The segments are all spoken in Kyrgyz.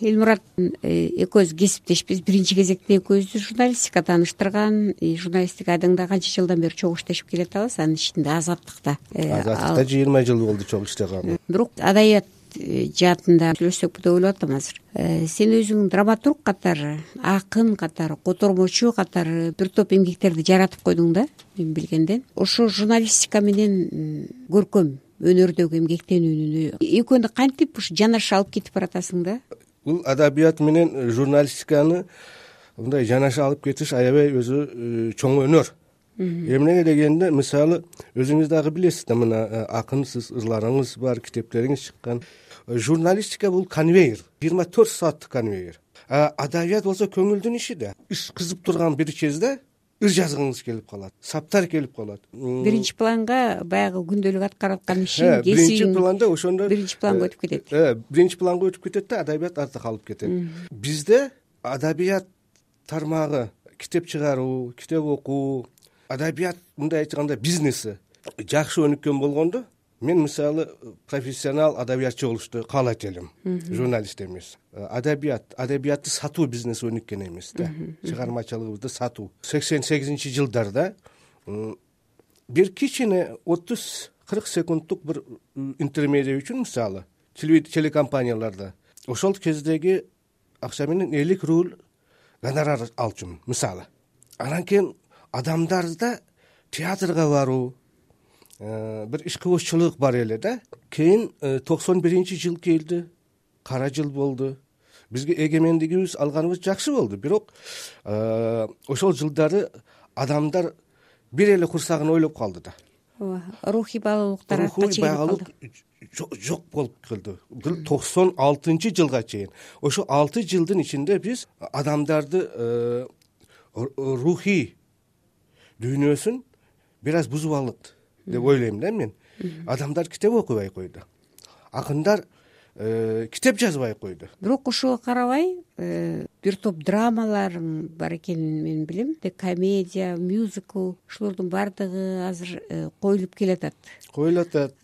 элмурат экөөбүз кесиптешпиз биринчи кезекте экөөбүздү журналистика тааныштырган журналисттик айдыңда канча жылдан бери чогуу иштешип келатабыз анын ичинде азаттыкта. Азаттыкта жыйырма жыл болду чогуу иштегенима бирок адаият жаатында сүйлөшсөкпү деп ойлоп атам азыр. Сен өзүң драматург катары акын катары котормочу катары бир топ эмгектерди жаратып койдуң да мен билгенден. Ошо журналистика менен көркөм өнөрдөгү эмгектенүүнү экөөнү кантип ушу жанаша алып кетип баратасың да бул адабият менен журналистиканы мындай жанаша алып кетиш аябай өзү э, чоң өнөр. Эмнеге дегенде мисалы өзүңүз дагы билесиз да мына э, акынсыз ырларыңыз бар китептериңиз чыккан журналистика бул конвейер жыйырма төрт сааттык конвейер. Адабият болсо көңүлдүн иши да. Иш кызып турган бир кезде ыр жазгыңыз келип калат саптар келип калат. Биринчи планга баягы күндөлүк аткарып аткан ишиң кесибиң биринчи планда ошондо биринчи планга өтүп кетет. Э, биринчи планга өтүп кетет да адабият артта калып кетет. Бизде адабият тармагы китеп чыгаруу китеп окуу адабият мындай айтканда бизнеси жакшы өнүккөн болгондо мен мисалы профессионал адабиятчы болушту каалайт элем журналист эмес. Адабият адабиятты сатуу бизнеси өнүккөн эмес да. Чыгармачылыгыбызды сатуу. Сексен сегизинчи жылдарда бир кичине отуз кырк секундтук бир интермедия үчүн мисалы телекомпанияларда ошол кездеги акча менен элүү рубль гонорар алчумун. Мисалы анан кийин адамдарда театрга баруу Э, бир ишкыбызчылык бар эле да. Кийин э, токсон биринчи жыл келди. Кара жыл болду. Бизге эгемендигибиз алганыбыз жакшы болду. Бирок э, ошол жылдары адамдар бир эле курсагын ойлоп калды да. Ооба рухий баалуулуктар рухий баалуулук жок болуп калды бул токсон алтынчы жылга чейин. Ошо алты жылдын ичинде биз адамдарды рухий дүйнөсүн бир аз бузуп алдык деп ойлойм да мен. Адамдар китеп окубай койду. Акындар э, китеп жазбай койду. Бирок ошого карабай э, бир топ драмаларың бар экенин мен билем. Комедия мюзикл ушулордун баардыгы азыр э, коюлуп келатат. Коюлуп атат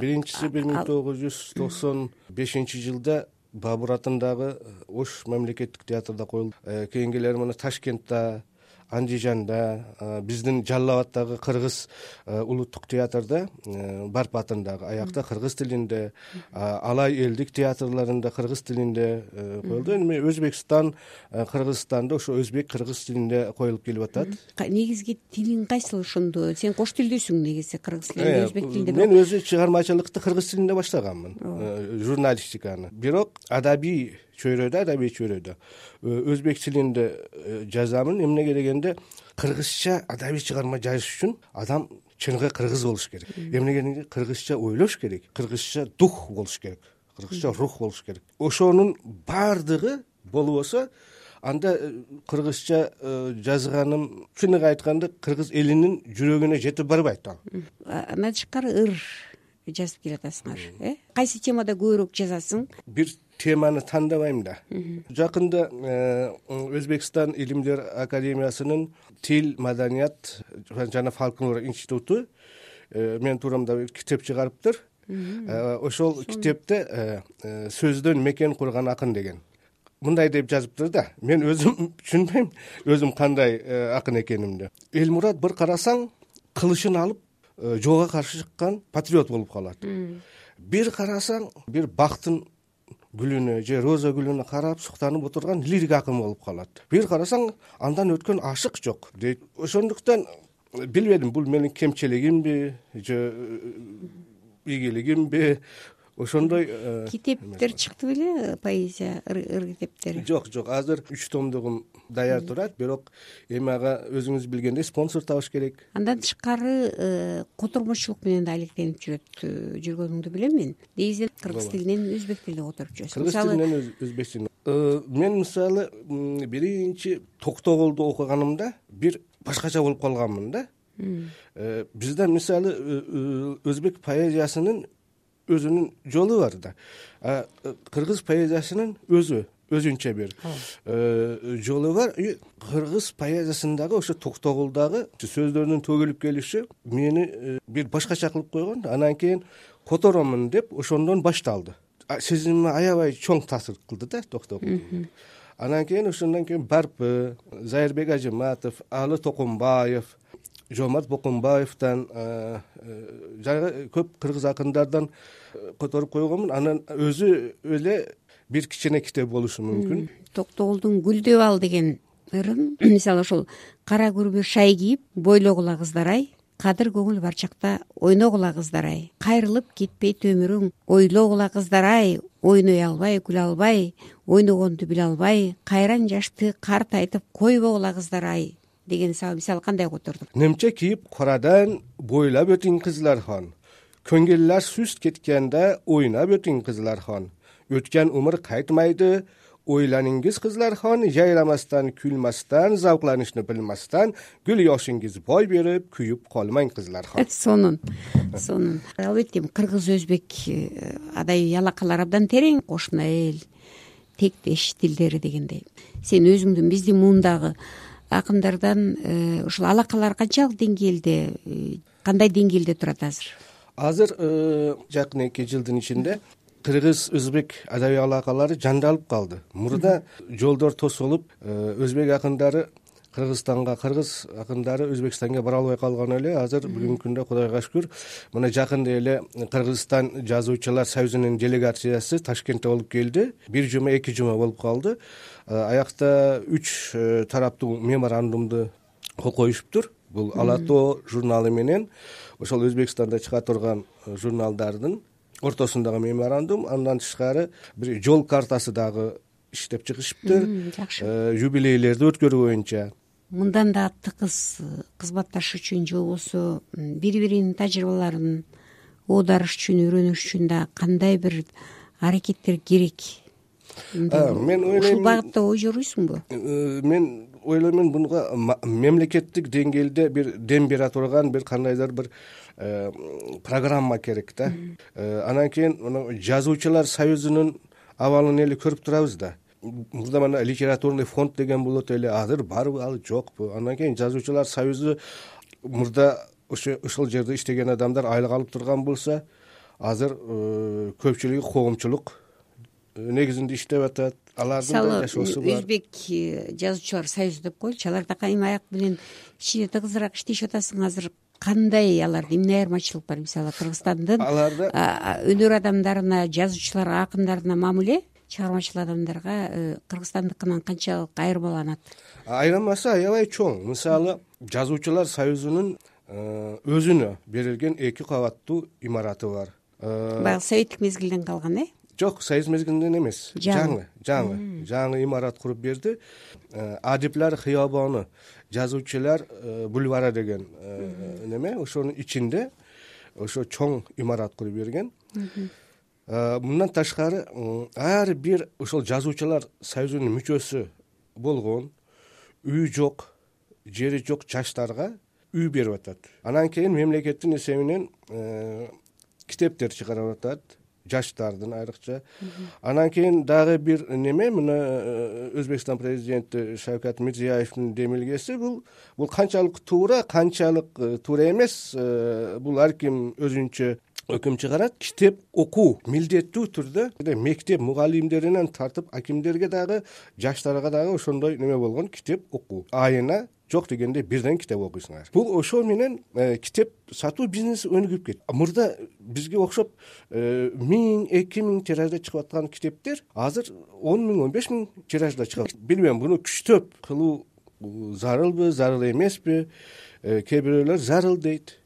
биринчиси бир миң тогуз жүз токсон бешинчи жылда бабур атындагы ош мамлекеттик театрда коюлду. Кийинкилери мына ташкентте андижанда биздин жалал абаддагы кыргыз улуттук театрда барп атындагы аякта кыргыз тилинде алай элдик театрларында кыргыз тилинде коюлду эми өзбекстан кыргызстанда ошо өзбек кыргыз тилинде коюлуп келип атат. Негизги тилиң кайсыл ошондо сен кош тилдүүсүң негизи кыргыз тилинде э, өзбек тилинде мен өзү чыгармачылыкты кыргыз тилинде баштаганмын э, журналистиканы. Бирок адабий чөйрөдө адабий чөйрөдө э, өзбек тилинде э, жазамын. Эмнеге дегенде кыргызча адабий чыгарма жазыш үчүн адам чыныгы кыргыз болуш керек. Эмнеге дегенде кыргызча ойлош керек кыргызча дух болуш керек кыргызча рух болуш керек. Ошонун баардыгы болбосо анда э, кыргызча жазганым чыныгы айтканда кыргыз элинин жүрөгүнө жетип барбайт ал. Андан тышкары ыр жазып келатасыңар э? Кайсы темада көбүрөөк жазасың? Бир теманы тандабайм да. Жакында э, өзбекстан илимдер академиясынын тил маданият жана фолклор институту э, менин туурамда китеп чыгарыптыр. Э, ошол китепте сөздөн мекен курган акын деген. Мындай деп жазыптыр да. Мен өзүм түшүнбөйм өзүм кандай акын экенимди. Элмурат бир карасаң кылычын алып жоого каршы чыккан патриот болуп калат. Бир карасаң бир бактын гүлүнө же роза гүлүнө карап суктанып отурган лирик акын болуп калат. Бир карасаң андан өткөн ашык жок. Дейт. Ошондуктан билбедим бул менин кемчилигимби же ийгилигимби ошондой э, китептер чыкты беле поэзия ыр китептери жок жок. Азыр үч томдугум даяр турат бирок эми ага өзүңүз билгендей спонсор табыш керек. Андан тышкары э, котормочулук менен да алектенип жүрөт э, жүргөнүңдү билем мен. Негизи кыргыз тилинен өзбек тилинде которуп жүрөсүң. Кыргыз тилинен өзбек тилинен. Мен мисалы биринчи токтогулду окуганымда бир башкача болуп калганмын да. Бизде мисалы өзбек поэзиясынын өзүнүн жолу бар да. Кыргыз поэзиясынын өзү өзүнчө бир э, жолу бар. И кыргыз поэзиясындагы ошо токтогулдагы сөздөрдүн төгүлүп келиши мени э, бир башкача кылып койгон анан кийин которомун деп ошондон башталды. Сезимиме аябай чоң таасир кылды да токтогул. Анан кийин ошондон кийин барпы зайырбек ажыматов алы токомбаев жоомарт бокомбаевден жайга көп кыргыз акындардан которуп койгонмун. Анан өзү эле бир кичине китеп болушу мүмкүн. Токтогулдун гүлдөп ал деген ырын мисалы ошол кара күрбү шай кийип бойлогула кыздар ай кадыр көңүл бар чакта ойногула кыздар ай. Кайрылып кетпейт өмүрүң ойлогула кыздар ай ойной албай күлө албай ойногонду биле албай кайран жашты картайтып койбогула кыздар ай деген мисалы кандай которду немче кийип корадан бойлап өтүң кызлархон көңүллөр сүз кеткенде ойнап өтүң кызлархон өткөн умур кайтмайды ойланиңиз кызлархон жайрамастан күлмастан завкланышты билмастан гүл жошуңуз бой берип күйүп калмаң кызлархон сонун сонун. Албетте кыргыз өзбек э, адабий алакалар абдан терең кошуна эл тектеш тилдери дегендей. Сен өзүңдүн биздин муундагы акындардан э, ушул алакалар канчалык деңгээлде э, кандай деңгээлде турат азыр? Азыр жакын эки жылдын ичинде кыргыз өзбек адабий алакалары жандалып калды. Мурда жолдор тосулуп э, өзбек акындары кыргызстанга кыргыз акындары өзбекстанга бара албай калган эле азыр бүгүнкү күндө кудайга шүкүр. Мына жакында эле кыргызстан жазуучулар союзунун делегациясы ташкентте болуп келди. Бир жума эки жума болуп калды. э, аякта үч э, тараптуу меморандумду кол коюшуптур. Бул ала тоо журналы менен ошол өзбекстанда чыга турган журналдардын ортосундагы меморандум андан тышкары бир жол картасы дагы иштеп чыгышыптыр. Жакшы. Э, юбилейлерди өткөрүү боюнча. Мындан да тыгыз кызматташуу үчүн же болбосо бири биринин тажрыйбаларын оодарыш үчүн үйрөнүш үчүн дагы кандай бир аракеттер керек мен ойлойм ушул багытта ой жоруйсуңбу? Э, мен ойлоймун буга мемлекеттик деңгээлде бир дем бере турган бир кандайдыр бир Э, программа керек да. Э, анан кийин мына жазуучулар союзунун абалын эле көрүп турабыз да. Мурда мына литературный фонд деген болот эле азыр барбы ал жокпу. Андан кийин жазуучулар союзу мурда ошол жерде иштеген адамдар айлык алып турган болсо азыр э, көпчүлүгү коомчулук негизинде иштеп атат. Алардын да жашоосу бар. Өзбек жазуучулар союзу деп коелучу алар да кайым аяк менен кичине тыгызыраак иштешип атасың азыр кандай аларда эмне айырмачылык бар? мисалы кыргызстандын аларда өнөр адамдарына жазуучуларга акындарына мамиле чыгармачыл адамдарга э, кыргызстандыкынан канчалык айырмаланат айырмасы аябай чоң. Мисалы жазуучулар союзунун э, өзүнө берилген эки кабаттуу имараты бар. Э, баягы советтик мезгилден калган э жок союз мезгилинен эмес. Жаңы. Жаңы жаңы. Имарат куруп берди. Адиплер хыябону жазуучулар э, бульвары деген э, неме ошонун ичинде ошо чоң имарат куруп берген. Э, мындан тышкары ар бир ошол жазуучулар союзунун мүчөсү болгон үй жок жери жок жаштарга үй берип атат. Анан кийин мемлекеттин эсебинен китептер чыгарып атат жаштардын айрыкча. Анан кийин дагы бир неме мына э, өзбекстан президенти шавкат мирзиеевдин демилгеси бул бул канчалык туура канчалык э, туура эмес э, бул ар ким өзүнчө өкүм чыгарат китеп окуу милдеттүү түрдө мектеп мугалимдеринен тартып акимдерге дагы жаштарга дагы ошондой неме болгон китеп окуу. Айына жок дегенде бирден китеп окуйсуңар. Бул ошол менен э, китеп сатуу бизнеси өнүгүп кетти. Мурда бизге окшоп э, миң эки миң тиражда чыгып аткан китептер азыр он миң он беш миң тиражда чыгат билбейм буну күчтөп кылуу зарылбы зарыл эмеспи? Э, кээ бирөөлөр зарыл дейт.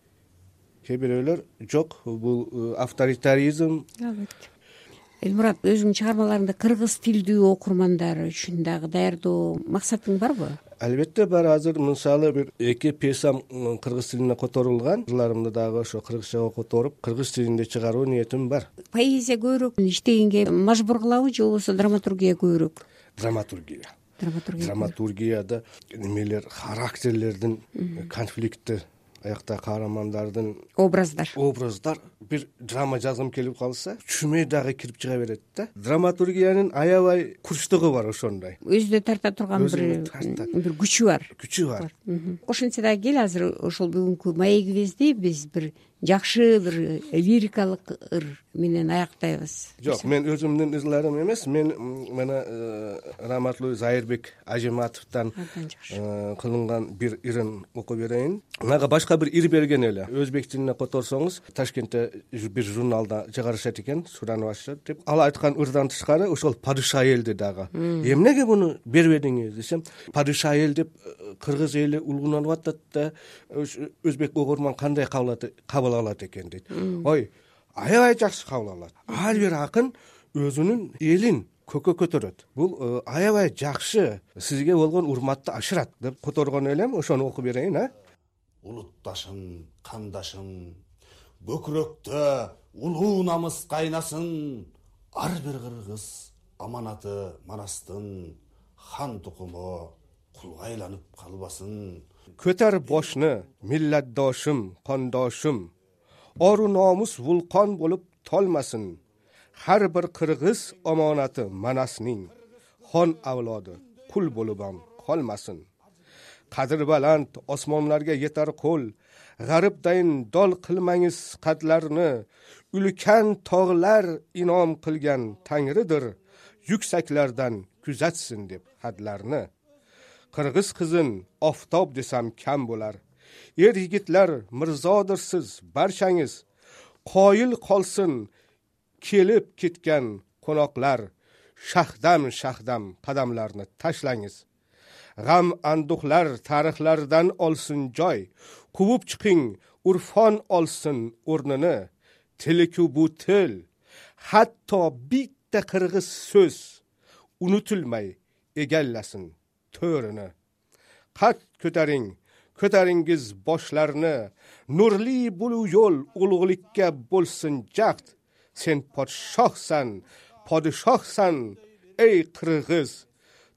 Кээ бирөөлөр жок. Бул авторитаризм. Албетте элмурат өзүңдүн чыгармаларыңды кыргыз тилдүү окурмандар үчүн дагы даярдоо максатың барбы? Албетте бар. Азыр мисалы бир эки пьесам кыргыз тилине которулган. Ырларымды дагы ошо кыргызчага которуп кыргыз тилинде чыгаруу ниетим бар. Поэзия көбүрөөк иштегенге мажбур кылабы же болбосо драматургия көбүрөөк? Драматургия. Драматургия. Драматургияда немелер характерлердин конфликти аякта каармандардын образдар. образдар бир драма жазгым келип калса түшүмө дагы кирип чыга берет да. Драматургиянын аябай курчтугу бар ошондой. Өзүнө тарта турган бир бир күчү бар. Күчү бар жакшы бир лирикалык ыр менен аяктайбыз. Жок мен өзүмдүн ырларым эмес. Мен мына э, раматтуу зайырбек ажиматовдон э, кылынган бир ырын окуп берейин. Мага башка бир ыр берген эле. Өзбек тилине которсоңуз ташкентте бир журналда чыгарышат экен суранып атышат деп. Ал айткан ырдан тышкары ошол падыша элди дагы. Эмнеге муну бербедиңиз десем падыша эл деп э, кыргыз эли улгунанып атат да өзбек угурман кандай кабыл алат экен дейт. Ой аябай жакшы кабыл алат. Ар бир акын өзүнүн элин көккө көтөрөт. Бул э, аябай жакшы сизге болгон урматты ашырат деп которгон элем ошону окуп берейин а? Улутташым кандашым көкүрөктө улуу намыс кайнасын ар бир кыргыз аманаты манастын хан тукуму кулга айланып калбасын. Көтөр бошну миллатдошум кондошум ору номус вулкон болуп толмасын. Ар бир кыргыз аманаты манасның хон авлоду кул болуп калмасын. Кадыр баланд осмонлорго жетер кол гарыптайын дол кылмаңыз кадларны үлкөн тоглор ином кылган таңырыдыр юксаклардан күзөтсүн деп хадларны кыргыз кызын офтоб десем кам болор эр йигитлер мырзодурсиз барчаңыз коюл калсын келип кеткен коноклор шахдам шахдам кадамларны ташлаңыз. Гам андухлар тарыхлардан олсун жой кууп чыгың урфон олсун орнуну тилику бу тил хатто битте кыргыз сөз унутулмай эгеллесин төрүнү кат көтөрүң көтөрүңүз бошларны нурли булуу жол улуулукка болсун жакт. Сен подшохсан подышохсан эй кыргыз.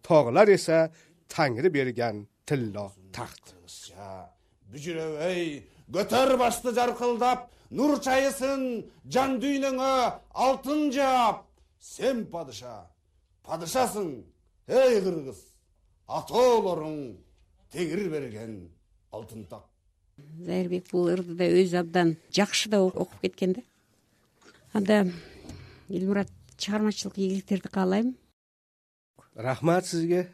Тоглор эсе таңыры берген тилло такт бүжүрөбөй көтөр башты жаркылдап нур чайысын жан дүйнөңө алтын жаап. Сен падыша падышасың эй кыргыз. Атолоруң теңир берген алтын так зайырбек бул ырды да өзү абдан жакшы да окуп кеткен да. Анда элмурат чыгармачылык ийгиликтерди каалайм. Рахмат сизге